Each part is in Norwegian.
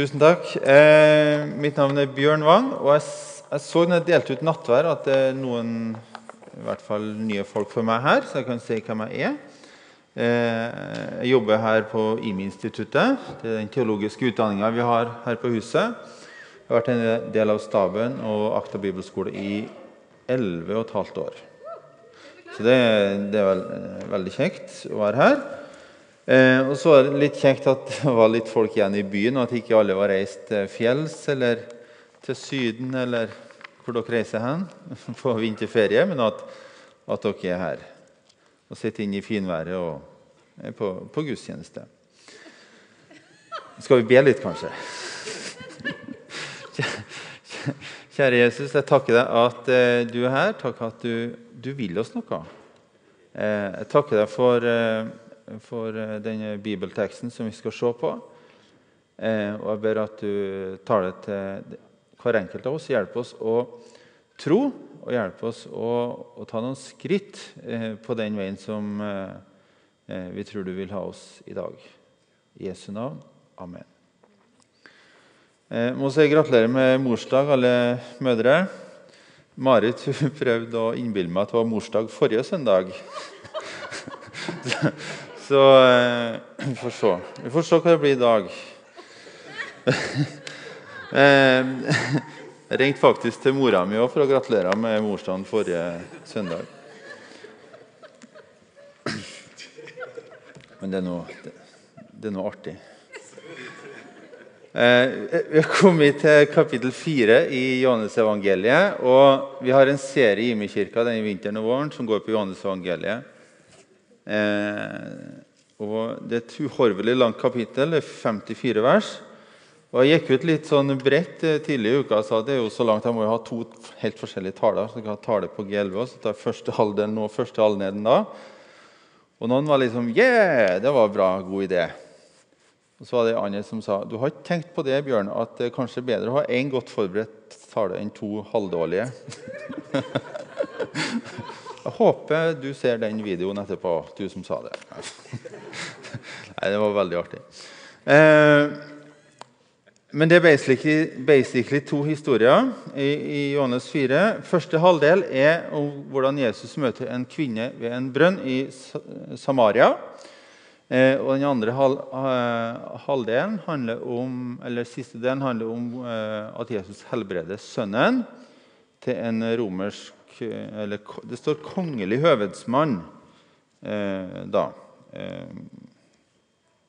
Tusen takk. Eh, mitt navn er Bjørn Wang. og Jeg, jeg så når jeg delte ut nattvær, at det er noen i hvert fall nye folk for meg her, så jeg kan si hvem jeg er. Eh, jeg jobber her på IMI-instituttet. Det er den teologiske utdanninga vi har her på huset. Jeg har vært en del av staben og Akta bibelskole i 11 15 år. Så det, det er vel, eh, veldig kjekt å være her. Eh, og så er det litt kjekt at det var litt folk igjen i byen, og at ikke alle var reist til fjells eller til Syden eller hvor dere reiser hen på vinterferie, men at, at dere er her og sitter inne i finværet og er på, på gudstjeneste. Skal vi be litt, kanskje? Kjære Jesus, jeg takker deg at eh, du er her. Takk at du, du vil oss noe. Eh, jeg takker deg for, eh, for eh, denne bibelteksten som vi skal se på. Eh, og jeg ber at du tar det til hver enkelt av oss. Hjelp oss å tro, og hjelp oss å, å ta noen skritt eh, på den veien som vi tror du vil ha oss i dag. I Jesu navn. Amen. Jeg må si gratulerer med morsdag, alle mødre. Marit prøvde å innbille meg at det var morsdag forrige søndag. så eh, vi får se. Vi får se hva det blir i dag. eh, jeg ringte faktisk til mora mi òg for å gratulere med morsdagen forrige søndag. Men det er noe, det, er noe artig. Eh, vi har kommet til kapittel 4 i Johannes-evangeliet. Og vi har en serie i Imi-kirka denne vinteren og våren som går på Johannes-evangeliet. Eh, og Det er et uhorvelig langt kapittel, det er 54 vers. Og Jeg gikk ut litt sånn bredt tidligere tidlig i uka og sa at det er jo så langt jeg må jo ha to helt forskjellige taler. Så jeg kan ha tale på G11, og så tar første halvdelen nå, første halvdelen da. Og noen var liksom Yeah! Det var bra. God idé. Og så var det andre som sa du har ikke tenkt på det, Bjørn, at det er kanskje bedre å ha én godt forberedt tale enn to halvdårlige. Jeg håper du ser den videoen etterpå, du som sa det. Nei, det var veldig artig. Eh, men det er basically, basically to historier i, i Johannes 4. Første halvdel er om hvordan Jesus møter en kvinne ved en brønn i Samaria. Eh, og den andre hal, eh, halvdelen handler om, eller siste delen handler om eh, at Jesus helbreder sønnen til en romersk eller, Det står 'kongelig høvedsmann' eh, da. Eh,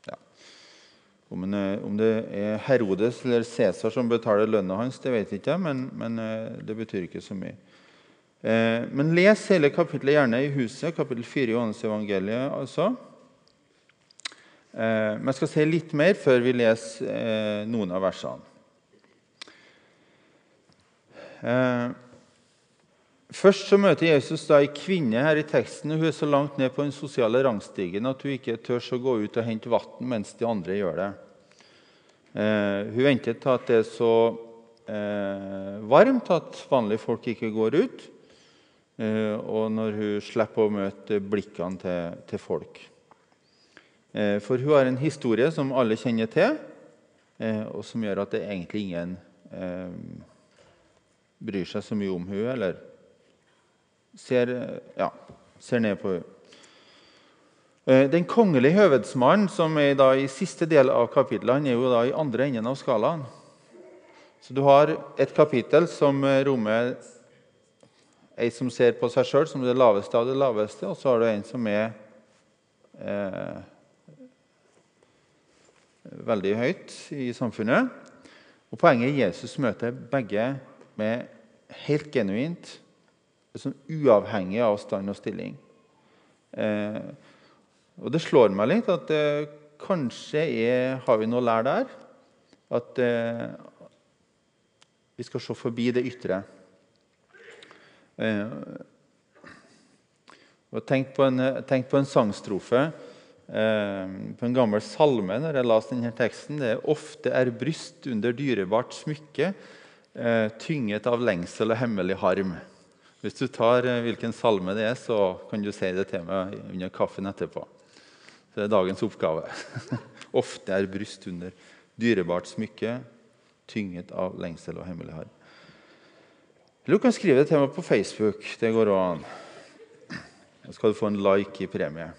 ja. Om, en, er- om det er Herodes eller Cæsar som betaler lønna hans, det vet jeg ikke, men, men eh, det betyr ikke så mye. Eh, men les hele kapittelet gjerne i huset, kapittel 4 i Johannes evangeliet. altså. Eh, men jeg skal si litt mer før vi leser eh, noen av versene. Først så møter Jesus da ei kvinne her i teksten. og Hun er så langt ned på den sosiale rangstigen at hun ikke tør å gå ut og hente vann mens de andre gjør det. Eh, hun venter til at det er så eh, varmt at vanlige folk ikke går ut. Eh, og når hun slipper å møte blikkene til, til folk. Eh, For hun har en historie som alle kjenner til, eh, og som gjør at det egentlig ingen eh, bryr seg så mye om hun, eller ser, eh, ja, ser ned på hun. Eh, Den kongelige høvedsmannen, som er i siste del av kapittelet, han er jo da i andre enden av skalaen. Så du har et kapittel som eh, rommer ei som ser på seg sjøl som det laveste av det laveste, og så har du en som er eh, veldig høyt i samfunnet. Og Poenget er at Jesus møter begge med helt genuint, sånn uavhengig av stand og stilling. Eh, og Det slår meg litt at eh, kanskje er, har vi noe å lære der. At eh, vi skal se forbi det ytre. Eh, og Tenk på en, tenk på en sangstrofe eh, på en gammel salme når jeg leste denne teksten. Det er 'Ofte er bryst under dyrebart smykke, eh, tynget av lengsel og hemmelig harm'. Hvis du tar eh, hvilken salme det er, så kan du si det til meg under kaffen etterpå. Det er dagens oppgave. 'Ofte er bryst under dyrebart smykke, tynget av lengsel og hemmelig. Eller du kan skrive det til meg på Facebook. Det går òg an. Da skal du få en like i premie.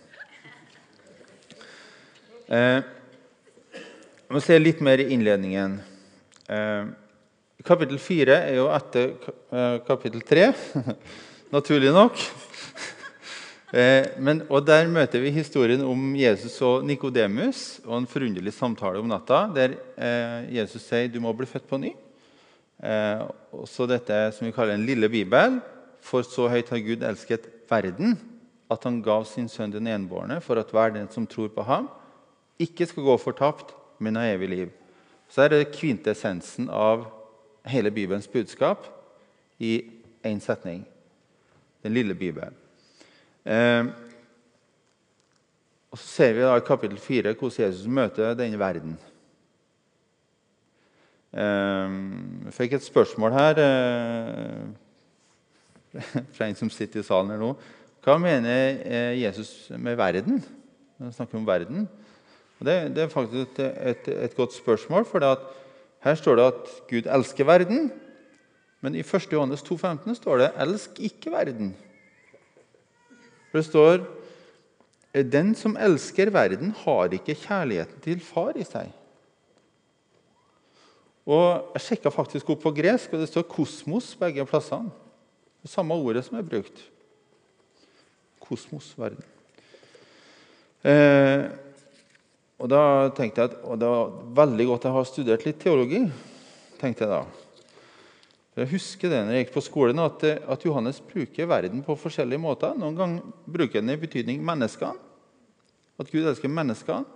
Eh, jeg må se litt mer i innledningen. Eh, kapittel fire er jo etter eh, kapittel tre, naturlig nok. Eh, men, og Der møter vi historien om Jesus og Nikodemus og en forunderlig samtale om natta, der eh, Jesus sier du må bli født på ny. Også dette som vi kaller en lille bibel. For så høyt har Gud elsket verden, at han gav sin sønn den enbårne, for at hver den som tror på ham, ikke skal gå fortapt, men ha evig liv. Så er det kvintessensen av hele Bibelens budskap i én setning. Den lille Bibelen. Eh, og Så ser vi da i kapittel 4 hvordan Jesus møter denne verden. Eh, jeg fikk et spørsmål her eh, fra en som sitter i salen her nå. Hva mener eh, Jesus med verden? Når han snakker om verden. Og det, det, er faktisk et, et, et godt spørsmål. for Her står det at Gud elsker verden. Men i 1. Johannes 2,15 står det 'elsk ikke verden'. Det står den som elsker verden, har ikke kjærligheten til far i seg. Og Jeg sjekka faktisk opp på gresk, og det står 'kosmos' begge plassene. Det samme ordet som er brukt. Kosmos, verden. Eh, og Da tenkte jeg at og det var veldig godt jeg har studert litt teologi. tenkte jeg da. Jeg husker det når jeg gikk på skolen, at, at Johannes bruker verden på forskjellige måter. Noen ganger bruker han i betydning menneskene, at Gud elsker menneskene.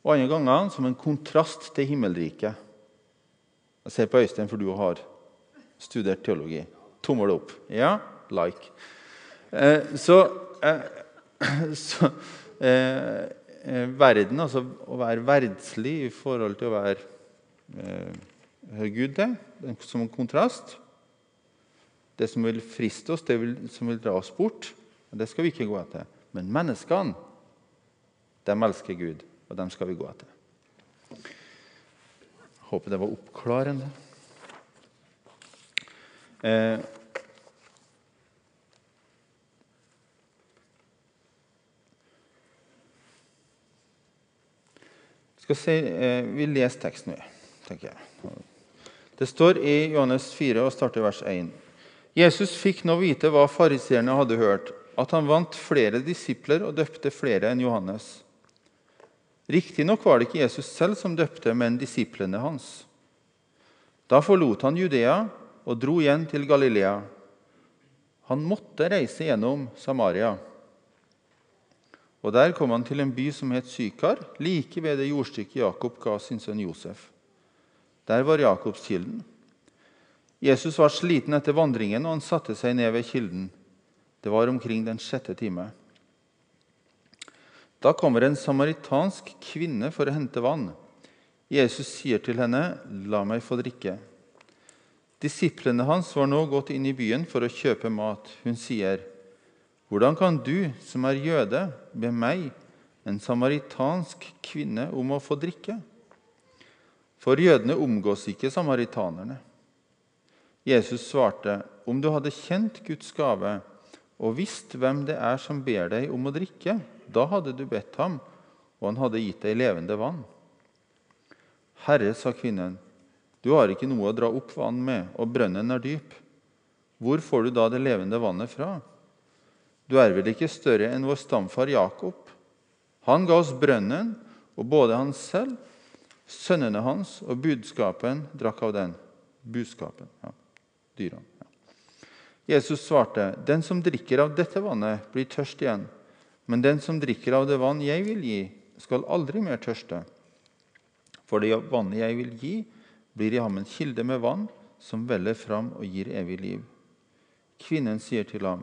Og andre ganger som en kontrast til himmelriket. Jeg ser på Øystein, for du har studert teologi. Tommel opp. Ja, like. Eh, så, eh, så eh, eh, verden, altså å være verdslig i forhold til å være eh, Gud det, som en kontrast. Det som vil friste oss, det vil, som vil dra oss bort, det skal vi ikke gå etter. Men menneskene, de elsker Gud, og dem skal vi gå etter. Håper det var oppklarende. Eh, se, eh, Vi leser teksten, tenker jeg. Det står i Johannes 4 og starter vers 1. Jesus fikk nå vite hva fariseerne hadde hørt, at han vant flere disipler og døpte flere enn Johannes. Riktignok var det ikke Jesus selv som døpte, men disiplene hans. Da forlot han Judea og dro igjen til Galilea. Han måtte reise gjennom Samaria. Og Der kom han til en by som het Sykar, like ved det jordstykket Jakob ga sin sønn Josef. Der var Jakobskilden. Jesus var sliten etter vandringen, og han satte seg ned ved kilden. Det var omkring den sjette time. Da kommer en samaritansk kvinne for å hente vann. Jesus sier til henne, 'La meg få drikke'. Disiplene hans var nå gått inn i byen for å kjøpe mat. Hun sier, 'Hvordan kan du, som er jøde, be meg, en samaritansk kvinne, om å få drikke?' For jødene omgås ikke samaritanerne. Jesus svarte, om du hadde kjent Guds gave og visst hvem det er som ber deg om å drikke, da hadde du bedt ham, og han hadde gitt deg levende vann. Herre, sa kvinnen, du har ikke noe å dra opp vann med, og brønnen er dyp. Hvor får du da det levende vannet fra? Du er vel ikke større enn vår stamfar Jakob? Han ga oss brønnen, og både han selv Sønnene hans og budskapen drakk av den. Budskapen, ja. Dyrene. Ja. Jesus svarte, 'Den som drikker av dette vannet, blir tørst igjen.' 'Men den som drikker av det vann jeg vil gi, skal aldri mer tørste.' 'For det vannet jeg vil gi, blir i ham en kilde med vann som veller fram og gir evig liv.' Kvinnen sier til ham,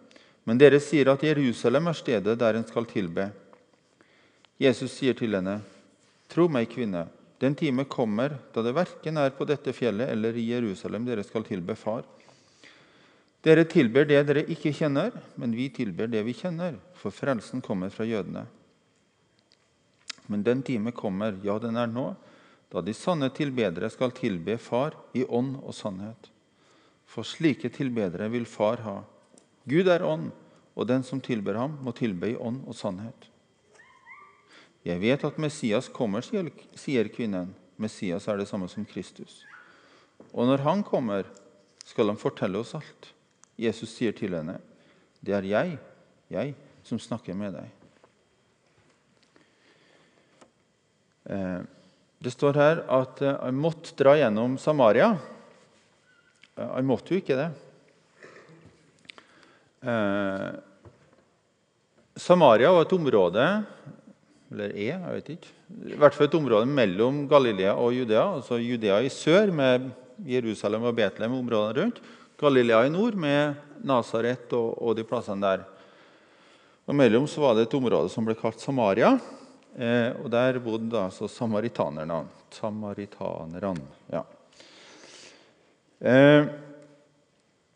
men dere sier at Jerusalem er stedet der en skal tilbe. Jesus sier til henne, 'Tro meg, kvinne, den time kommer da det verken er på dette fjellet eller i Jerusalem dere skal tilbe Far.' Dere tilber det dere ikke kjenner, men vi tilber det vi kjenner, for frelsen kommer fra jødene. Men den time kommer, ja, den er nå, da de sanne tilbedere skal tilbe Far i ånd og sannhet. For slike tilbedere vil Far ha. Gud er ånd, og den som tilber ham, må tilbe i ånd og sannhet. Jeg vet at Messias kommer, sier kvinnen. Messias er det samme som Kristus. Og når han kommer, skal han fortelle oss alt. Jesus sier til henne, 'Det er jeg, jeg som snakker med deg'. Eh, det står her at eh, han måtte dra gjennom Samaria. Eh, han måtte jo ikke det. Samaria var et område eller er, jeg vet ikke, i hvert fall et område mellom Galilea og Judea. altså Judea i sør, med Jerusalem og Betlehem områdene rundt. Galilea i nord med Nasaret og, og, de plassene der. Og Mellom så var det et område som ble kalt Samaria. Eh, og Der bodde da altså samaritanerne. Samaritanerne, ja. Eh, eh,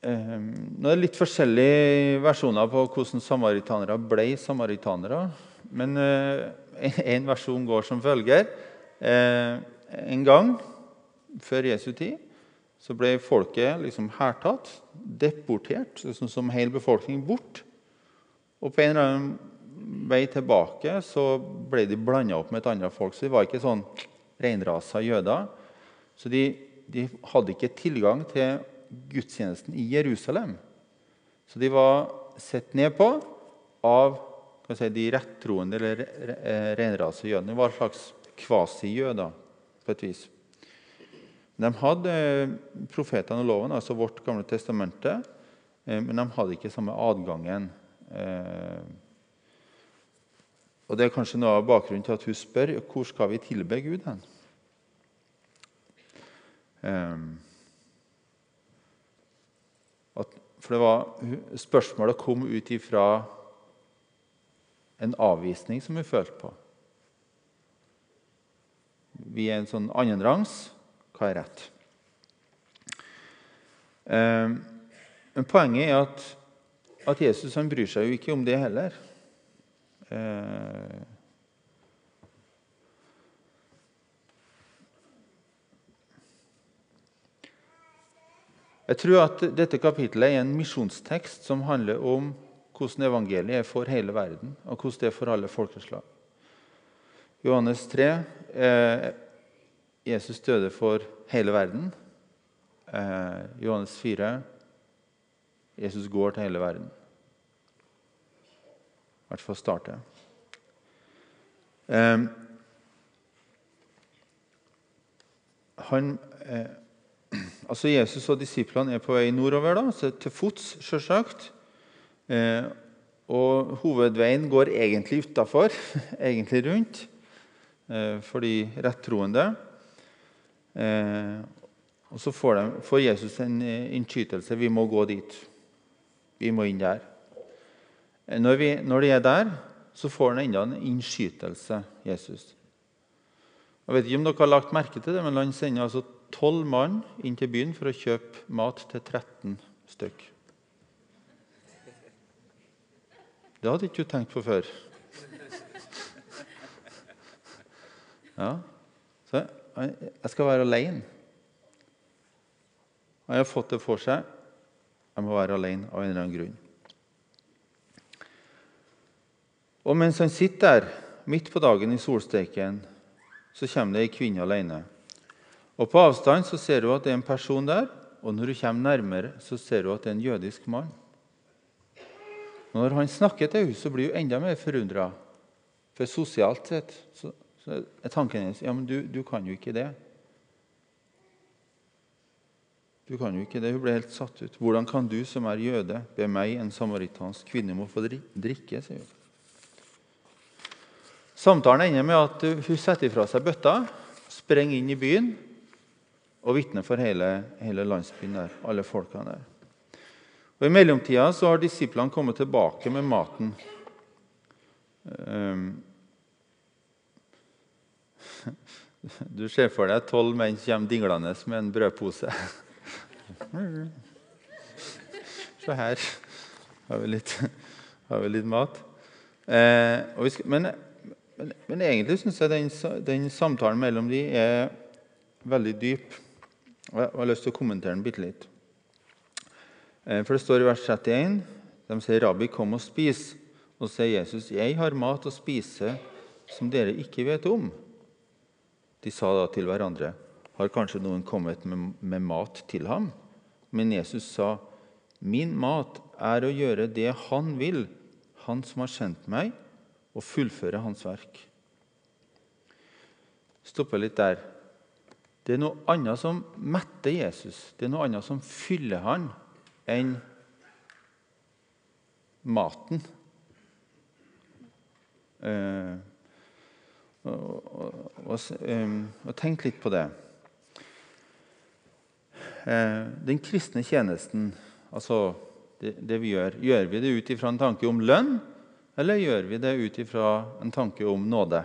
nå er det litt forskjellige versjoner på hvordan samaritanere ble samaritanere. Men eh, en versjon går som følger. Eh, en gang før Jesu tid så ble folket liksom hærtatt, deportert, liksom som hel befolkning, bort. Og på en eller annen vei tilbake så ble de blanda opp med et annet folk. Så de var ikke sånn reinrasa jøder. Så de, de, hadde ikke tilgang til gudstjenesten i Jerusalem. Så de var sett ned på av si, de rettroende eller renrase jødene. De var en slags kvasijøder på et vis. De hadde eh, profetene og loven, altså vårt gamle testamente, eh, men de hadde ikke samme adgangen. Eh, og Det er kanskje noe av bakgrunnen til at hun spør hvor skal vi tilbe Gud. hen? For det var, Spørsmålet kom ut ifra en avvisning som hun følte på. Vi er en sånn annenrangs hva er rett. Eh, men poenget er at, at Jesus bryr seg jo ikke om det heller. Eh, jeg tror at dette kapittelet er en misjonstekst som handler om hvordan evangeliet er for hele verden, og hvordan det er for alle folkeslag. Johannes 3 eh, Jesus døde for hele verden. Eh, Johannes 4. Jesus går til hele verden. I hvert fall starte. Eh, han, eh, altså Jesus og disiplene er på vei nordover, da, til fots, selvsagt. Eh, og hovedveien går egentlig utafor, egentlig rundt, eh, for de rettroende. Eh, og Så får, de, får, Jesus en eh, innskytelse. Vi må gå dit. Vi må inn der. Eh, når, vi, når de er der, så får han enda en innskytelse, Jesus. Jeg vet ikke om dere har lagt merke til det, men Han sender altså tolv mann inn til byen for å kjøpe mat til 13 stykk. Det hadde ikke du tenkt på før. Ja, så jeg skal være alene. Han har fått det for seg. Jeg må være alene av en eller annen grunn. Og mens han sitter der midt på dagen i solsteiken, så kommer det ei kvinne alene. Og På avstand så ser hun at det er en person der, og når hun kommer nærmere, så ser hun at det er en jødisk mann. Og Når han snakker til henne, så blir hun enda mer forundra. For sosialt sett så så er tanken hennes ja, men du, du, kan jo ikke det. Du kan jo ikke det. Hun ble helt satt ut. Hvordan kan du som er jøde, be meg, en samaritansk kvinne, om å få drikke? sier hun. Samtalen ender med at hun setter fra seg bøtta, sprenger inn i byen og vitne for hele, hele landsbyen der, alle folkene der. Og I mellomtida har disiplene kommet tilbake med maten. Um, du ser for deg tolv menn kommer dinglende med en brødpose. Se her har vi litt, har vi litt mat. Eh, skal, men, men, men, egentlig syns jeg den, den, samtalen mellom de er veldig dyp. Jeg har lyst til å kommentere den bitte litt. Eh, for Det står i vers 31 de sier, 'Rabbi, kom og spis.' Og så sier Jesus, 'Jeg har mat å spise som dere ikke vet om.' De sa da til hverandre, 'Har kanskje noen kommet med, med mat til ham?' Men Jesus sa, 'Min mat er å gjøre det Han vil, Han som har sendt meg, og fullføre Hans verk.' Stopper litt der. Det er noe annet som metter Jesus, det er noe annet som fyller han, enn maten. Eh, og, og, og, og tenk litt på det. Eh, den kristne tjenesten, altså det, det, vi gjør, gjør vi det ut ifra en tanke om lønn, eller gjør vi det ut ifra en tanke om nåde?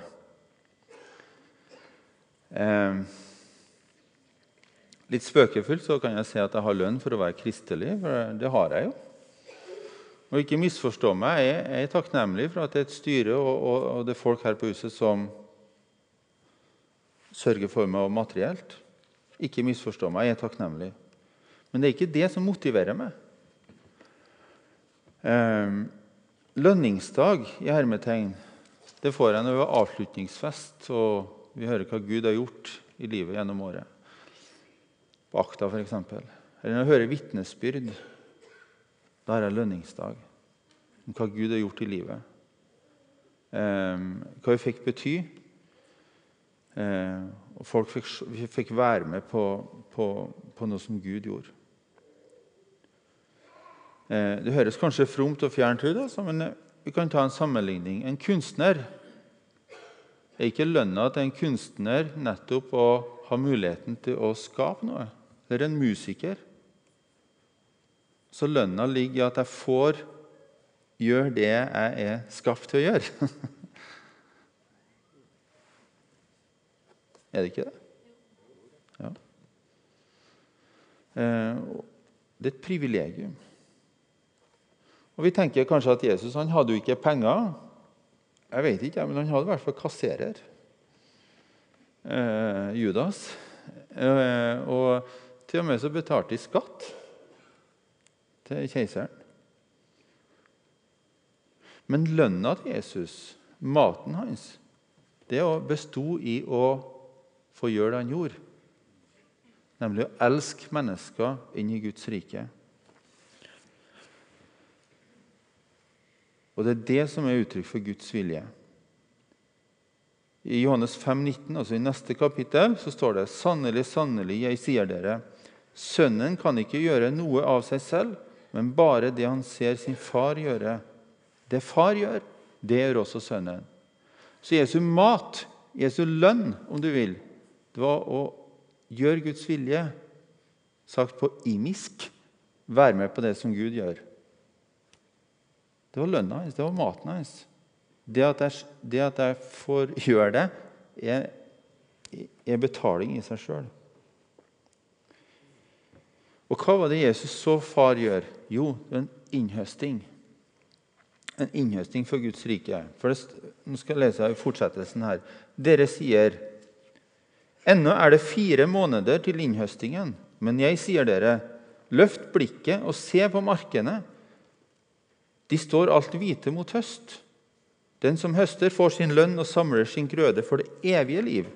Eh, litt spøkefullt så kan jeg si at jeg har lønn for å være kristelig, for det har jeg jo. Og ikke misforstå meg, jeg, er takknemlig for at det er et styre og, og, og det er folk her på huset som sørger for meg og materielt. Ikke misforstå meg, jeg er takknemlig. Men det er ikke det som motiverer meg. Eh, lønningsdag i hermetegn det får jeg når vi har avslutningsfest og vi hører hva Gud har gjort i livet gjennom året. På akta, f.eks. Eller når jeg hører vitnesbyrd da er det lønningsdag. Om hva Gud har gjort i livet. Eh, hva vi fikk bety. Eh, og folk fikk, fikk, være med på, på, på, noe som Gud gjorde. Eh, det høres kanskje fromt og fjernt ut, men eh, vi kan ta en sammenligning. En kunstner er ikke lønna til en kunstner nettopp å ha muligheten til å skape noe. Det er en musiker. Så lønna ligger i at jeg får gjøre det jeg er skapt til å gjøre. er det ikke det? Ja. Eh, det er et privilegium. Og Vi tenker kanskje at Jesus han hadde jo ikke penger. Jeg vet ikke, men han hadde i hvert fall kasserer. Eh, Judas. Eh, og til og med så betalte de skatt til keiseren. Men lønna til Jesus, maten hans, det besto i å få gjøre det han gjorde. Nemlig å elske mennesker inn i Guds rike. Og Det er det som er uttrykk for Guds vilje. I Johannes 5, 19, altså i neste kapittel, så står det Sannelig, sannelig, jeg sier dere, Sønnen kan ikke gjøre noe av seg selv, men bare det han ser sin far gjøre. Det far gjør, det gjør også sønnen. Så Jesu mat, Jesu lønn, om du vil, det var å gjøre Guds vilje. Sagt på imisk være med på det som Gud gjør. Det var lønna hans, det var maten hans. Det at jeg, det at jeg får gjøre det, er, er betaling i seg sjøl. Og hva var det Jesus så far gjør? Jo, det er en innhøsting. En innhøsting for Guds rike. For det, nå skal jeg lese fortsettelsen her. Dere sier Ennå er det fire måneder til innhøstingen, men jeg sier dere, løft blikket og se på markene. De står alt hvite mot høst. Den som høster, får sin lønn og samler sin grøde for det evige liv,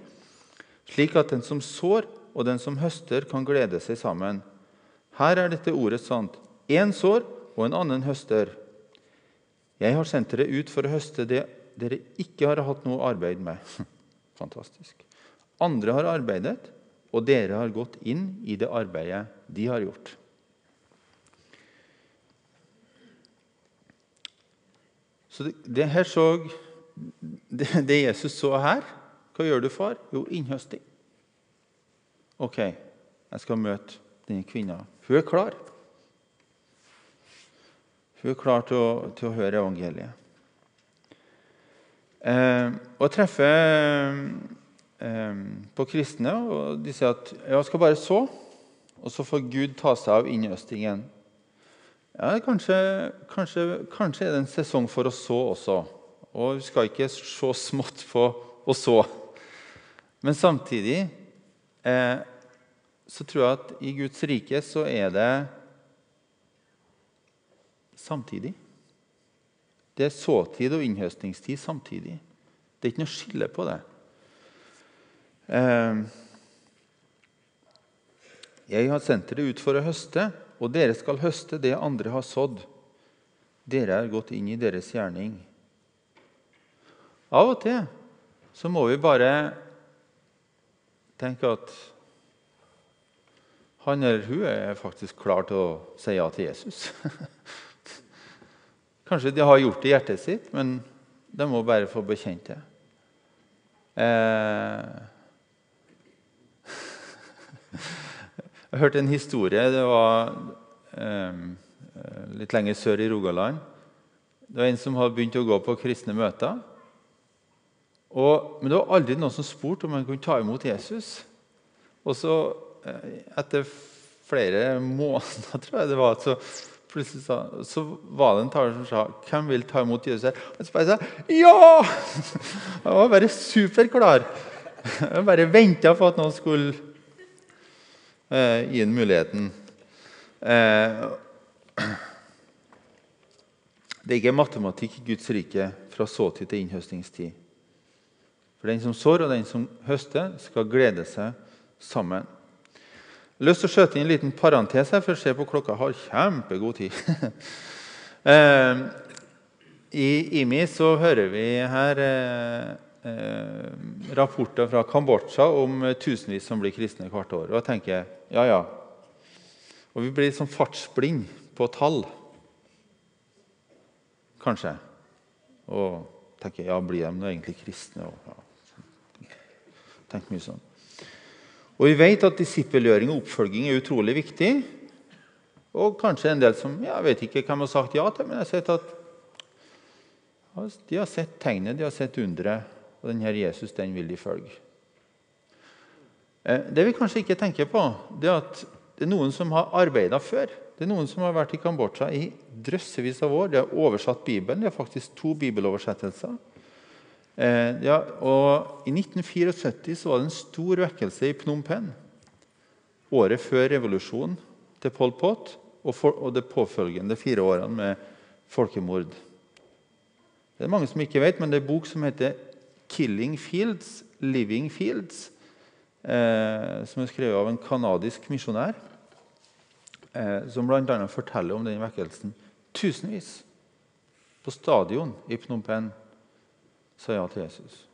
slik at den som sår og den som høster, kan glede seg sammen. Her er dette ordet sant. Én sår, og en annen høster. Jeg har sendt dere ut for å høste det dere ikke har hatt noe arbeid med. Fantastisk. Andre har arbeidet, og dere har gått inn i det arbeidet de har gjort. Så det, det her så det, det, Jesus så her Hva gjør du, far? Jo, innhøsting. Ok, jeg skal møte denne kvinna. Hun er klar. Hun er klar til å, til å høre evangeliet. Eh, og jeg treffer eh, på kristne, og de sier at ja, skal bare så, og så får Gud ta seg av innøstingen. Ja, kanskje, kanskje, kanskje, er det en sesong for å så også. Og vi skal ikke se smått på å så. Men samtidig eh, så tror jeg at i Guds rike så er det samtidig. Det er såtid og innhøstningstid samtidig. Det er ikke noe skille på det. Eh, jeg har sendt dere ut for å høste, og dere skal høste det andre har sådd. Dere er gått inn i deres gjerning. Av og til så må vi bare tenke at han eller hun er faktisk klar til å si ja til Jesus. Kanskje de har gjort det i hjertet sitt, men de må bare få bekjent det. Eh... Jeg hørte en historie. Det var eh, litt lenger sør i Rogaland. Det var En som hadde begynt å gå på kristne møter. Og, men det var aldri noen som spurte om han kunne ta imot Jesus. Og så, etter flere måneder, tror jeg det var, så plutselig sa, så var det en taler som sa 'Hvem vil ta imot Jesus?' her?» Og så bare sa 'Ja!' Jeg var bare superklar. Jeg bare venta på at noen skulle eh, gi ham muligheten. Eh, det er ikke matematikk i Guds rike fra såtid til innhøstningstid. For den som sår, og den som høster, skal glede seg sammen. Jeg har lyst til å skjøte inn en liten parentes her, for å se på klokka har kjempegod tid. eh, I IMI så hører vi her eh, eh, rapporter fra Kambodsja om tusenvis som blir kristne hvert år. Og jeg tenker ja, ja. Og vi blir sånn fartsblind på tall. Kanskje. Og tenker ja, blir de nå egentlig kristne? Og, ja. Tenk mye sånn. Og Vi vet at disippelgjøring og oppfølging er utrolig viktig. Og kanskje en del som jeg vet ikke hvem har sagt ja til, men jeg har sett at de har sett tegnet, de har sett underet, og denne Jesus den vil de følge. Eh, det vi kanskje ikke tenker på, det er at det er noen som har arbeida før. Det er noen som har vært i Kambodsja i drøssevis av år. De har oversatt Bibelen. De har faktisk to bibeloversettelser. Eh, ja, og I 1974 så var det en stor vekkelse i Phnom Penh. Året før revolusjonen til Pol Pot og, for, og det påfølgende fire årene med folkemord. Det er mange som ikke vet, men det er en bok som heter 'Killing Fields', 'Living Fields', eh, som er skrevet av en canadisk misjonær. Eh, som bl.a. forteller om den vekkelsen. Tusenvis på stadion i Phnom Penh sa ja til Jesus.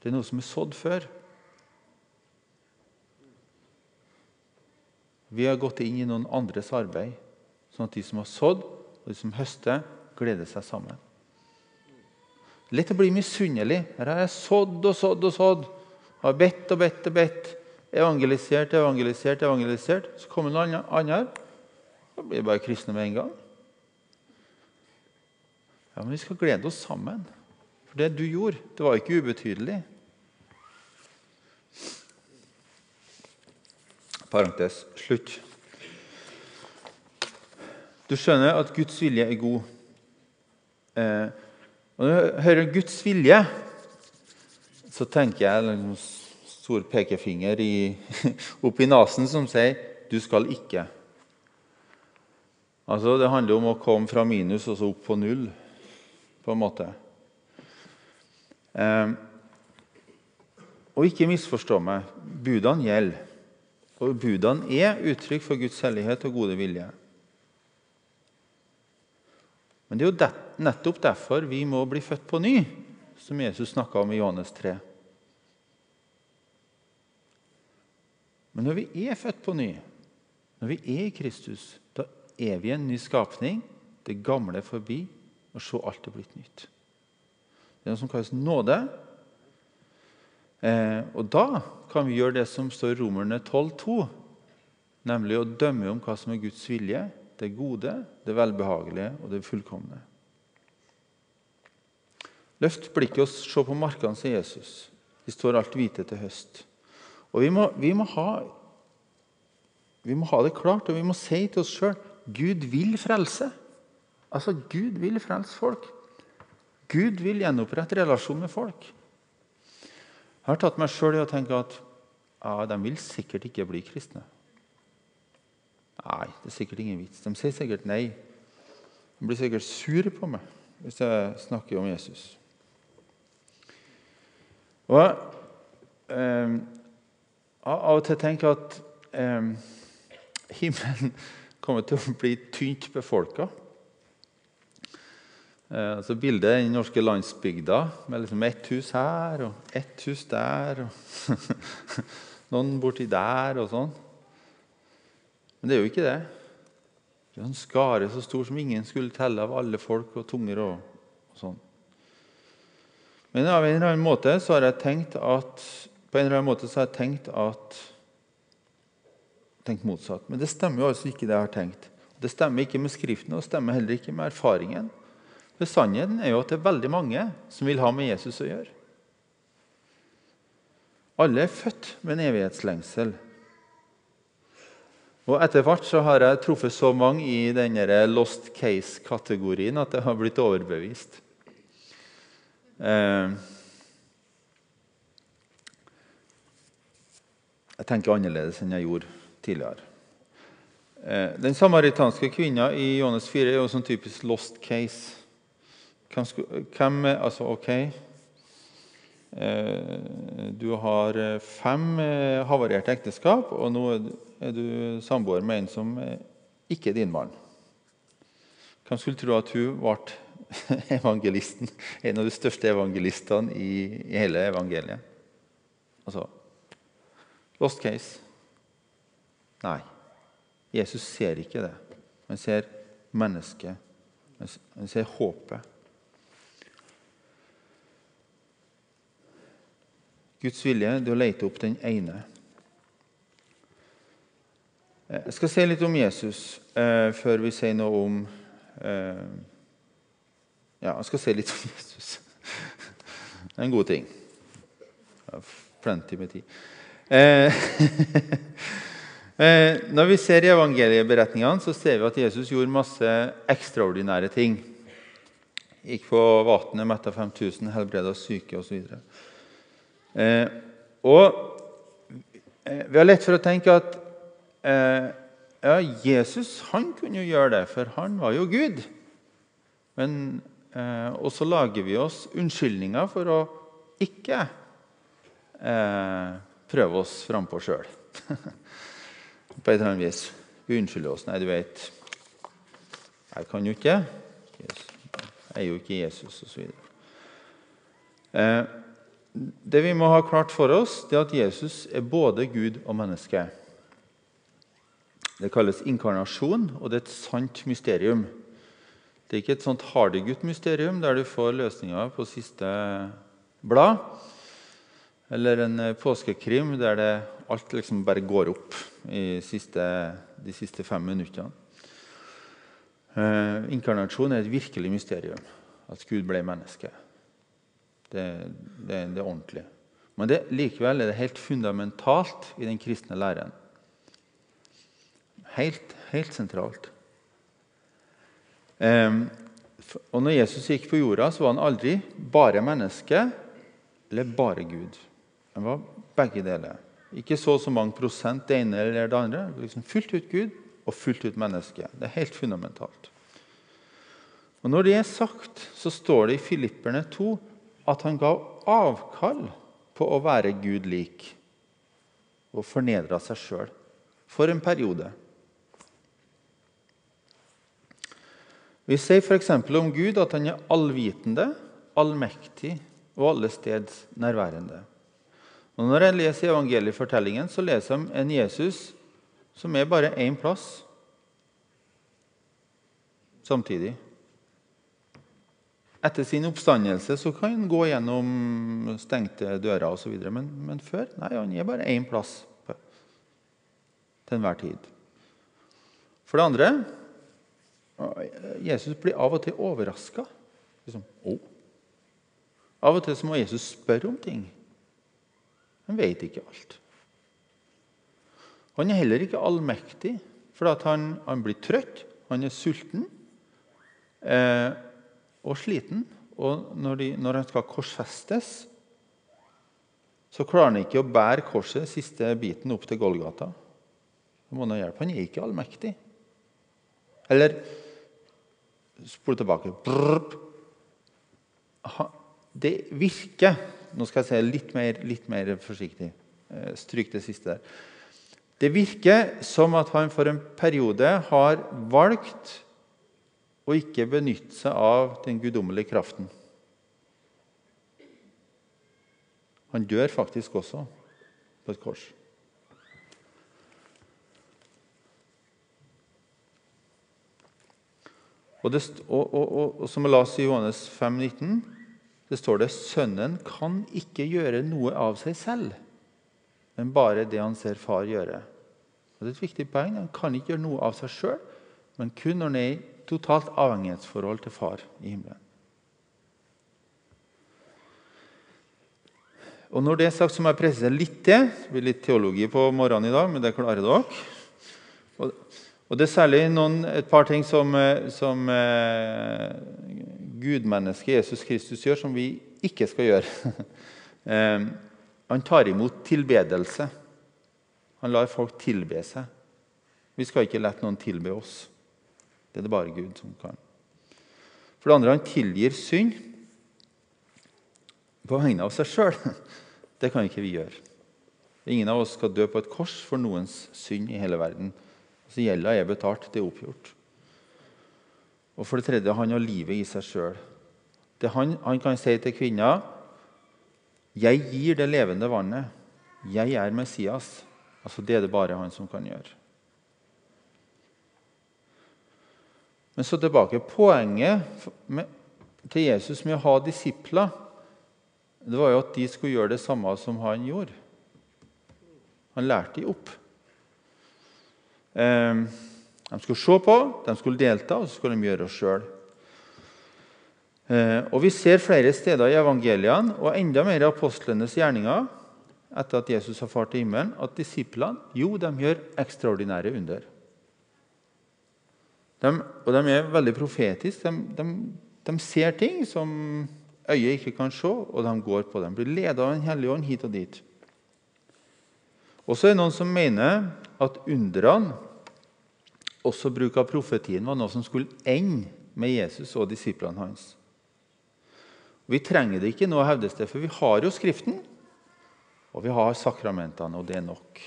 Det er noe som er sådd før. Vi har gått inn i noen andres arbeid, sånn at de som har sådd, og de som høster, gleder seg sammen. Lett å bli misunnelig. Her har jeg sådd og sådd og sådd. Har bedt og bedt og bedt. Evangelisert, evangelisert, evangelisert. Så kommer noen andre. Da blir det bare kristne med en gang. Ja, Men vi skal glede oss sammen. For det du gjorde, det var ikke ubetydelig. Parentes slutt. Du skjønner at Guds vilje er god. Eh, og når du hører Guds vilje, så tenker jeg en stor pekefinger i, oppi nesen som sier 'du skal ikke'. Altså, Det handler om å komme fra minus og så opp på null på en måte. Eh, og ikke misforstå meg. Budene gjelder. Og budene er uttrykk for Guds hellighet og gode vilje. Men det er jo nettopp derfor vi må bli født på ny, som Jesus snakka om i Johannes 3. Men når vi er født på ny, når vi er i Kristus, da er vi en ny skapning. Det gamle er forbi, og så alt er blitt nytt. Det er noe som kalles nåde. Eh, og da kan vi gjøre det som står i Romerne 12,2, nemlig å dømme om hva som er Guds vilje, det gode, det velbehagelige og det fullkomne. Løft blikket og se på markene, sier Jesus. De står alt hvite til høst. Og vi må, vi må, ha, vi må ha det klart, og vi må si til oss sjøl Gud vil frelse. Altså, Gud vil frelse folk. Gud vil gjenopprette relasjonen med folk. Jeg har tatt meg sjøl i å tenke at ja, de vil sikkert ikke bli kristne. Nei, det er sikkert ingen vits. De sier sikkert nei. De blir sikkert sure på meg hvis jeg snakker om Jesus. Og eh, Av og til tenker jeg at eh, himmelen kommer til å bli tynt befolka. Altså bildet er den norske landsbygda med liksom ett hus her og ett hus der. og Noen borti der og sånn. Men det er jo ikke det. Det er en skare så stor som ingen skulle telle av alle folk og tunger. og, og sånn. Men av en eller annen måte så har jeg tenkt at på en eller annen måte så har jeg tenkt at tenkt motsatt. Men det stemmer jo altså ikke det jeg har tenkt. Det stemmer ikke med Skriften og det stemmer heller ikke med erfaringen. For Sannheten er jo at det er veldig mange som vil ha med Jesus å gjøre. Alle er født med en evighetslengsel. Og Etter hvert så har jeg truffet så mange i denne lost case-kategorien at jeg har blitt overbevist. Eh, jeg tenker annerledes enn jeg gjorde tidligere. Eh, den samaritanske kvinna i Johannes 4 er jo sånn typisk lost case. Hvem, Altså, OK eh, Du har fem havarerte ekteskap, og nå er du samboer med en som ikke er din mann. Hvem skulle tro at hun ble evangelisten, en av de største evangelistene i, i hele evangeliet? Altså Lost case. Nei. Jesus ser ikke det. Han ser mennesket. Han ser håpet. Guds vilje er å lete opp den ene. Eh, jeg skal si litt om Jesus eh, før vi sier noe om eh, Ja, jeg skal si litt om Jesus. Det er en god ting. Jeg har plenty med tid. Eh, eh, når vi ser i evangelieberetningene, så ser vi at Jesus gjorde masse ekstraordinære ting. Gikk på vannet, metta 5000, helbreda syke osv. Eh, og eh, vi har lett for å tenke at eh, ja, Jesus han kunne jo gjøre det, for han var jo Gud. Men eh, Og så lager vi oss unnskyldninger for å ikke eh, prøve oss frampå sjøl. På et eller annet vis. Vi unnskylder oss. Nei, du vet Jeg kan jo ikke. Jeg er jo ikke Jesus, osv. Eh, det vi må ha klart for oss, det er at Jesus er både Gud og menneske. Det kalles inkarnasjon, og det er et sant mysterium. Det er ikke et sånt hardygutt-mysterium der du får løsninger på siste blad. Eller en eh, påskekrim der det, alt liksom bare går opp siste, de siste fem minuttene. Eh, inkarnasjon er et virkelig mysterium. At Gud ble menneske. Det, det, det er ordentlig. Men det, likevel er det helt fundamentalt i den kristne læren. Helt, helt sentralt. Um, og når Jesus gikk på jorda, så var han aldri bare menneske eller bare Gud. Han var begge deler. Ikke så så mange prosent det ene eller det andre. Liksom fullt ut Gud og fullt ut menneske. Det er helt fundamentalt. Og Når det er sagt, så står det i Filipperne 2 at han ga avkall på å være Gud lik og fornedra seg sjøl for en periode. Vi sier f.eks. om Gud at han er allvitende, allmektig og allesteds nærværende. Og Når jeg leser evangeliefortellingen, så leser jeg en Jesus som er bare én plass samtidig. Etter sin oppstandelse så kan han gå gjennom stengte dører osv. Men, men før nei, han er bare én plass til enhver tid. For det andre Jesus blir av og til overraska. Liksom, oh. Av og til så må Jesus spørre om ting. Han vet ikke alt. Han er heller ikke allmektig, for han, han, blir trøtt, han er sulten eh, og sliten. Og når, de, når, han skal korsfestes, så klarer han ikke å bære korset siste biten opp til Golgata. Da må han ha hjelp. Han er ikke allmektig. Eller spol tilbake. Det virker Nå skal jeg si litt mer, litt mer forsiktig. Eh, stryk det siste der. Det virker som at han for en periode har valgt å ikke benytte seg av den guddommelige kraften. Han dør faktisk også på et kors. Og, det, og, og, og som jeg leste i Johannes 5, 19, det står det sønnen kan ikke gjøre noe av seg selv, men bare det han ser far gjøre. Og det er et viktig poeng. Han kan ikke gjøre noe av seg sjøl, men kun når han er totalt avhengighetsforhold til far i himmelen. Og Når det er sagt, så må jeg presisere litt det. Det blir litt teologi på morgenen i dag, men det klarer dere. Og Det er særlig noen, et par ting som, eh, som eh, gudmennesket Jesus Kristus gjør, som vi ikke skal gjøre. eh, han tar imot tilbedelse. Han lar folk tilbe seg. Vi skal ikke la noen tilbe oss. Det er det bare Gud som kan. For det andre, han tilgir synd på vegne av seg sjøl. Det kan ikke vi gjøre. Ingen av oss skal dø på et kors for noens synd i hele verden. Så gjelda er betalt, det er oppgjort. Og for det tredje, han har livet i seg sjøl. Han, han kan si til kvinna Jeg gir det levende vannet. Jeg er Messias. Altså, det er det bare han som kan gjøre. Men så tilbake. Poenget til Jesus med å ha disipler det var jo at de skulle gjøre det samme som han gjorde. Han lærte de opp. Eh, de skulle se på, de skulle delta, og så skulle de gjøre det sjøl. Eh, og Vi ser flere steder i evangeliene og enda mer i apostlenes gjerninger etter at Jesus har fart til himmelen, at disiplene jo, de gjør ekstraordinære under. De, og de er veldig profetiske. De, de, ser ting som øyet ikke kan se, og de går på dem. Blir ledet av Den hellige ånd hit og dit. Og så er det noen som mener at underne, også bruk av profetien, var noe som skulle ende med Jesus og disiplene hans. Vi trenger det ikke nå, hevdes det, for vi har jo Skriften. Og vi har sakramentene, og det er nok.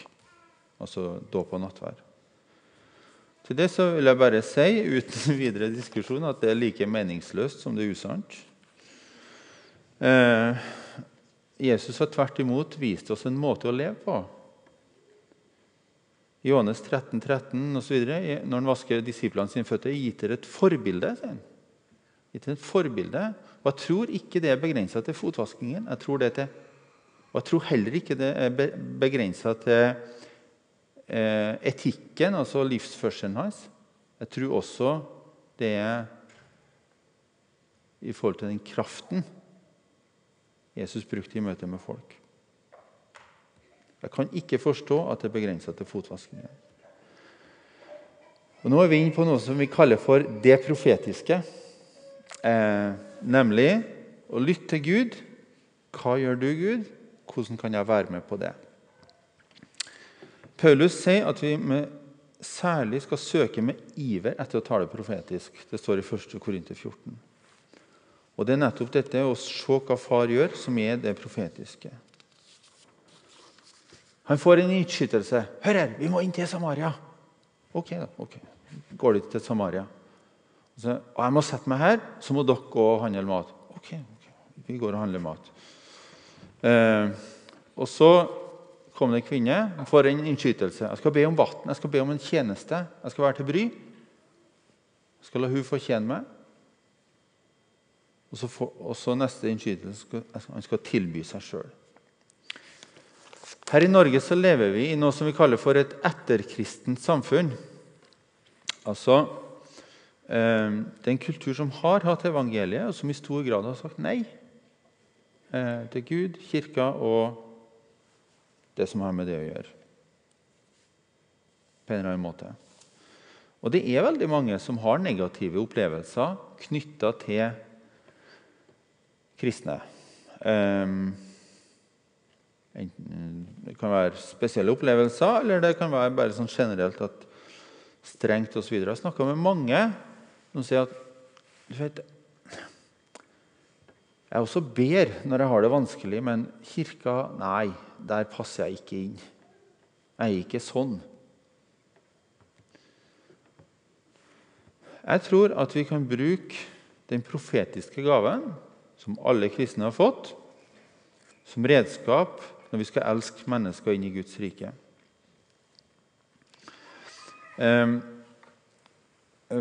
Altså dåp og nattvær. Til det så vil jeg bare si uten videre diskusjon at det er like meningsløst som det er usant. Eh, Jesus har tvert imot vist oss en måte å leve på. I Johannes 13, 13 og så videre, Når han vasker disiplene sine føtter, gitt dere et forbilde. Gitt et forbilde. Og Jeg tror ikke det er begrensa til fotvaskingen. Jeg tror, til, og jeg tror heller ikke det er begrensa til etikken, altså livsførselen hans. Jeg tror også det er i forhold til den kraften Jesus brukte i møte med folk. Jeg kan ikke forstå at det er begrensa til fotvaskingen. Og Nå er vi inne på noe som vi kaller for det profetiske. Eh, nemlig å lytte til Gud. Hva gjør du, Gud? Hvordan kan jeg være med på det? Paulus sier at vi særlig skal søke med iver etter å tale profetisk. Det står i 1. Korinter 14. Og Det er nettopp dette å se hva far gjør, som er det profetiske. Han får en innskytelse. 'Hør her, vi må inn til Samaria.' Ok, da. ok. Går de til Samaria. Så, og 'Jeg må sette meg her, så må dere gå og handle mat.' Ok, ok. vi går og handler mat. Eh, og så kom det en kvinne. og får en innskytelse. 'Jeg skal be om vann. Jeg skal be om en tjeneste. Jeg skal være til bry.' Jeg skal la hun få tjene meg. Og så, for, og så neste innskytelse han skal tilby seg sjøl. Her i Norge så lever vi i noe som vi kaller for et etterkristent samfunn. Altså eh, Det er en kultur som har hatt evangeliet, og som i stor grad har sagt nei eh, til Gud, kirka og det som har med det å gjøre. På en eller annen måte. Og det er veldig mange som har negative opplevelser knytta til kristne. Um, det kan være spesielle opplevelser, eller det kan være bare sånn generelt at strengt osv. Jeg har snakka med mange som sier at du vet, jeg også ber når jeg har det vanskelig, men kirka Nei, der passer jeg ikke inn. Jeg er ikke sånn. Jeg tror at vi kan bruke den profetiske gaven som alle kristne har fått, som redskap når vi skal elske mennesker inn i Guds rike. Ehm,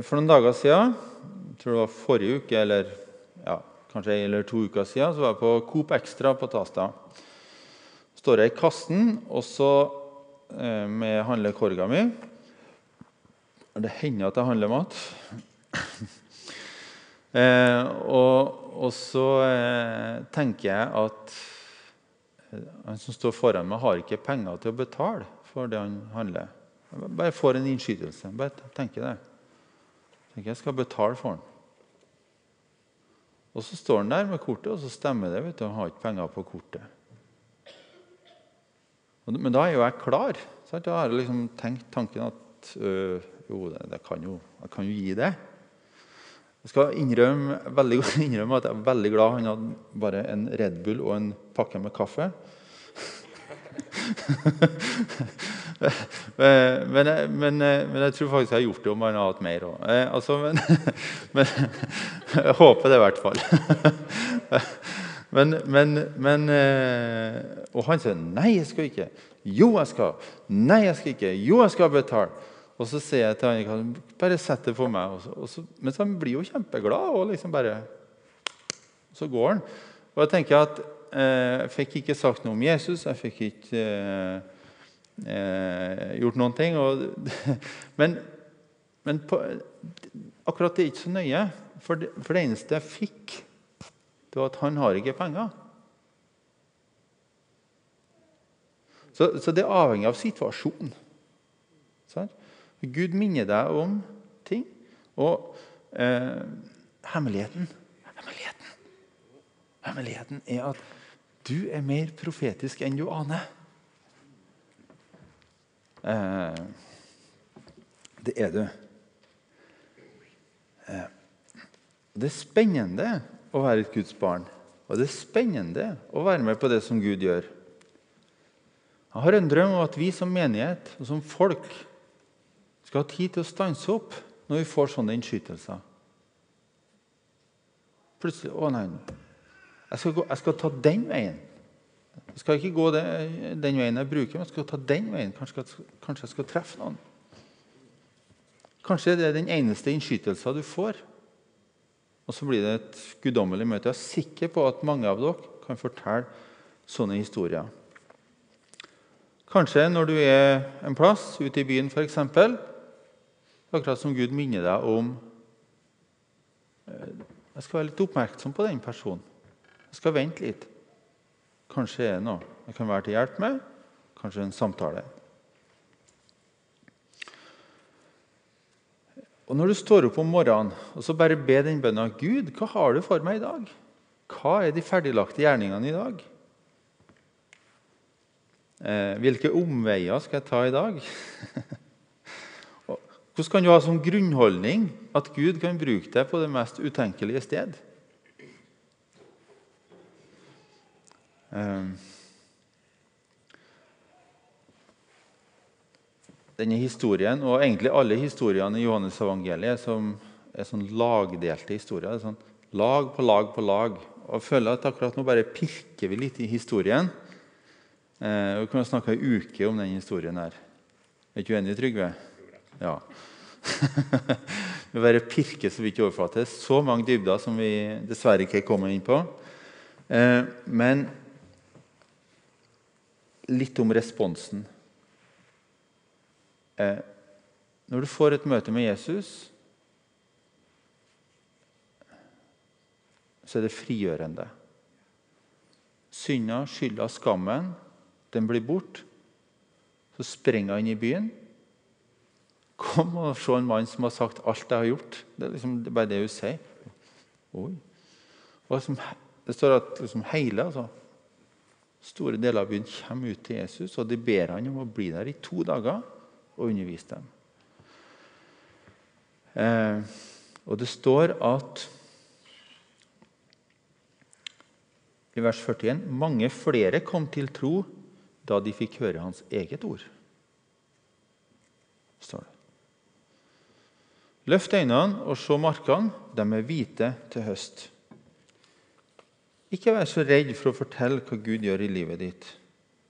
for noen dager siden, jeg tror det var forrige uke eller ja, kanskje en eller to uker siden, så var jeg på Coop Extra på Tasta. Står jeg i kassen og så eh, med handlekorga mi. Det hender at jeg handler mat. Eh, og, og, så eh, tenker jeg at eh, han som står foran meg, har ikke penger til å betale for det han handler. Jeg bare får en innskytelse. Bare tenker det. Tenker jeg skal betale for den. Og så står han der med kortet, og så stemmer det. vet du, Han har ikke penger på kortet. Men da er jo jeg klar. Sant? Da har jeg liksom tenkt tanken at øh, jo, det, det kan jo, jeg kan jo gi det. Jeg skal innrømme, veldig, innrømme, at jeg er veldig glad han hadde bare en Red Bull og en pakke med kaffe. men, men, men, jeg tror faktisk jeg har gjort det om han hadde hatt mer òg. Eh, altså, men, men, jeg håper det i hvert fall. Men, eh, Og han sier nei, jeg skal ikke. Jo, jeg skal. Nei, jeg skal ikke. Jo, jeg skal betale. Og så sier jeg til han bare sett det for meg. Og så, og så, men han blir jo kjempeglad, og liksom bare Så går han. Og jeg tenker at eh, jeg fikk ikke sagt noe om Jesus. Jeg fikk ikke eh, eh, gjort noen ting. Og, men, men på, akkurat det er ikke så nøye. For det, for det eneste jeg fikk, det var at han har ikke penger. Så, så det er avhengig av situasjonen. Sant? Gud minner deg om ting. Og eh, hemmeligheten Hemmeligheten Hemmeligheten er at du er mer profetisk enn du aner. Eh, det er du. Eh, det er spennende å være et Guds barn. Og det er spennende å være med på det som Gud gjør. Jeg har en drøm om at vi som menighet og som folk skal ha tid til å stanse opp når vi får sånne innskytelser. Plutselig Å, nei. Jeg skal, gå, jeg skal ta den veien. Jeg skal ikke gå den, den veien jeg bruker, men jeg skal ta den veien. Kanskje, kanskje jeg skal treffe noen. Kanskje det er den eneste innskytelsen du får. Og så blir det et guddommelig møte. Jeg er sikker på at mange av dere kan fortelle sånne historier. Kanskje når du er en plass, ute i byen f.eks., Akkurat som Gud minner deg om eh, Jeg skal være litt oppmerksom på den personen. Jeg skal vente litt. Kanskje er det noe jeg kan være til hjelp med. Kanskje en samtale. Og Når du står opp om morgenen og så bare ber den bønna Gud, hva har du for meg i dag? Hva er de ferdiglagte gjerningene i dag? Eh, hvilke omveier skal jeg ta i dag? Hvordan kan du ha som grunnholdning at Gud kan bruke deg på det mest utenkelige sted? Ehm. Denne historien, og egentlig alle historiene i Johannes evangeliet, som er sånn lagdelte historier. Sånn lag på lag på lag. Og jeg føler at akkurat nå bare pirker vi litt i historien. Eh, vi kunne snakka ei uke om den historien her. Er ikke du enig, Trygve? Ja. vi bare pirker så vidt i overflate. Så mange dybder som vi dessverre ikke kommer inn på. Eh, men litt om responsen. Eh, når du får et møte med Jesus, så er det frigjørende. Synda, skylda, skammen, den blir borte. Så springer han i byen. Kom og se en mann som har sagt alt jeg har gjort. Det er liksom bare det hun sier. Oi. Det står at liksom hele altså, store deler av byen kommer ut til Jesus, og de ber han om å bli der i to dager og undervise dem. Eh, og det står at i vers 41 mange flere kom til tro da de fikk høre hans eget ord. står det. Løft øynene og se markene. De er hvite til høst. Ikke vær så redd for å fortelle hva Gud gjør i livet ditt.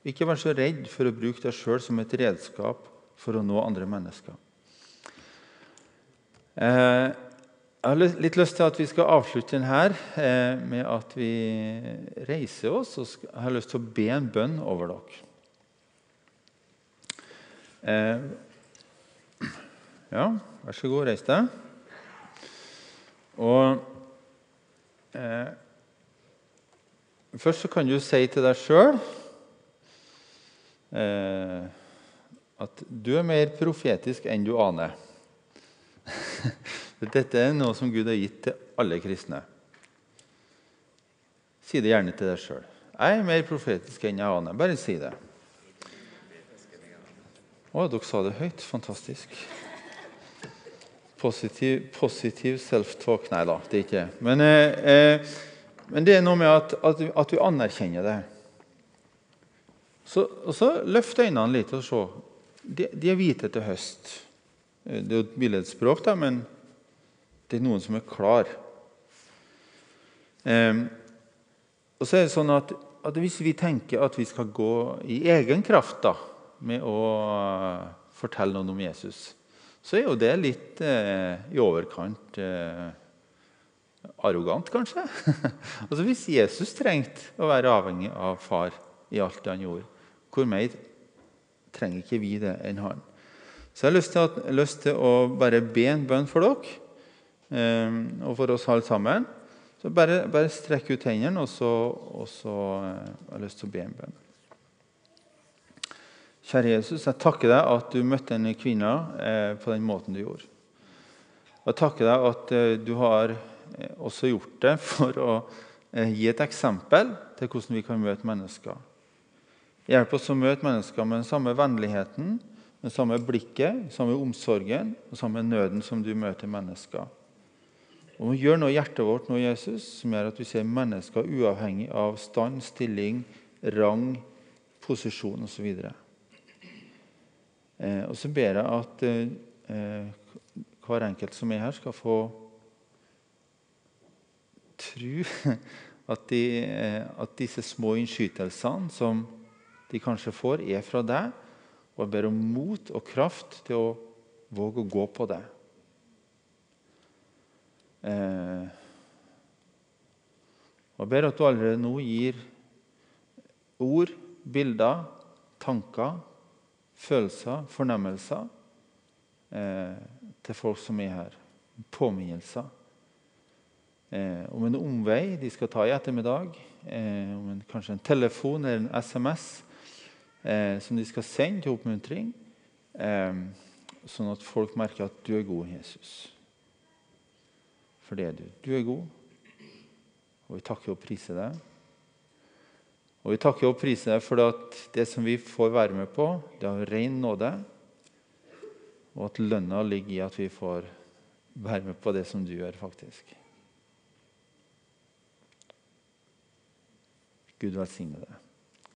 Ikke vær så redd for å bruke deg sjøl som et redskap for å nå andre mennesker. Eh, jeg har litt lyst til at vi skal avslutte denne her med at vi reiser oss. og Jeg har lyst til å be en bønn over dere. Eh, ja, vær så god, reis deg. Og eh, Først så kan du si til deg sjøl eh, at du er mer profetisk enn du aner. Dette er noe som Gud har gitt til alle kristne. Si det gjerne til deg sjøl. Jeg er mer profetisk enn jeg aner. Bare si det. Å, dere sa det høyt. Fantastisk. Positiv, positiv self-talk Nei da, det er ikke det. Men, eh, eh, men, det er noe med at, at, at vi anerkjenner det. Så, og så Løft øynene litt og se. De, er hvite til høst. Det er jo et billedspråk, da, men det er noen som er klar. Eh, og så er det sånn at, at, Hvis vi tenker at vi skal gå i egen kraft da, med å uh, fortelle noen om Jesus, så er jo det litt eh, i overkant eh, arrogant, kanskje. altså Hvis Jesus trengte å være avhengig av far i alt han gjorde, hvor mer trenger ikke vi det enn han? Så jeg har lyst til, å, lyst til å bare be en bønn for dere. Ehm, og for oss alle sammen. Så bare, bare strekk ut hendene, og så, og så jeg har jeg lyst til å be en bønn. Kjære Jesus, jeg takker deg at du møtte denne kvinna eh, på den måten du gjorde. Jeg takker deg at eh, du har eh, også gjort det for å eh, gi et eksempel til hvordan vi kan møte mennesker. Hjelp oss å møte mennesker med den samme vennligheten, den samme blikket, den samme omsorgen og samme nøden som du møter mennesker. Og Gjør noe i hjertet vårt nå, Jesus, som gjør at vi ser mennesker uavhengig av stand, stilling, rang, posisjon osv. Eh, og så ber jeg at eh, hver enkelt som er her, skal få tro at, de, eh, at disse små innskytelsene som de kanskje får, er fra deg. Og jeg ber om mot og kraft til å våge å gå på det. Eh, og ber at du allerede nå gir ord, bilder, tanker, følelser, fornemmelser eh, til folk som er her. Påminnelser. Eh, om en omvei de skal ta i ettermiddag. Eh, om en, kanskje en telefon eller en SMS eh, som de skal sende til oppmuntring. Eh, sånn at folk merker at du er god, Jesus for det er du. Du er god, og vi takker og priser deg. Og vi takker og priser deg for at det som vi får være med på, det er ren nåde, og at lønna ligger i at vi får være med på det som du gjør, faktisk. Gud velsigne deg.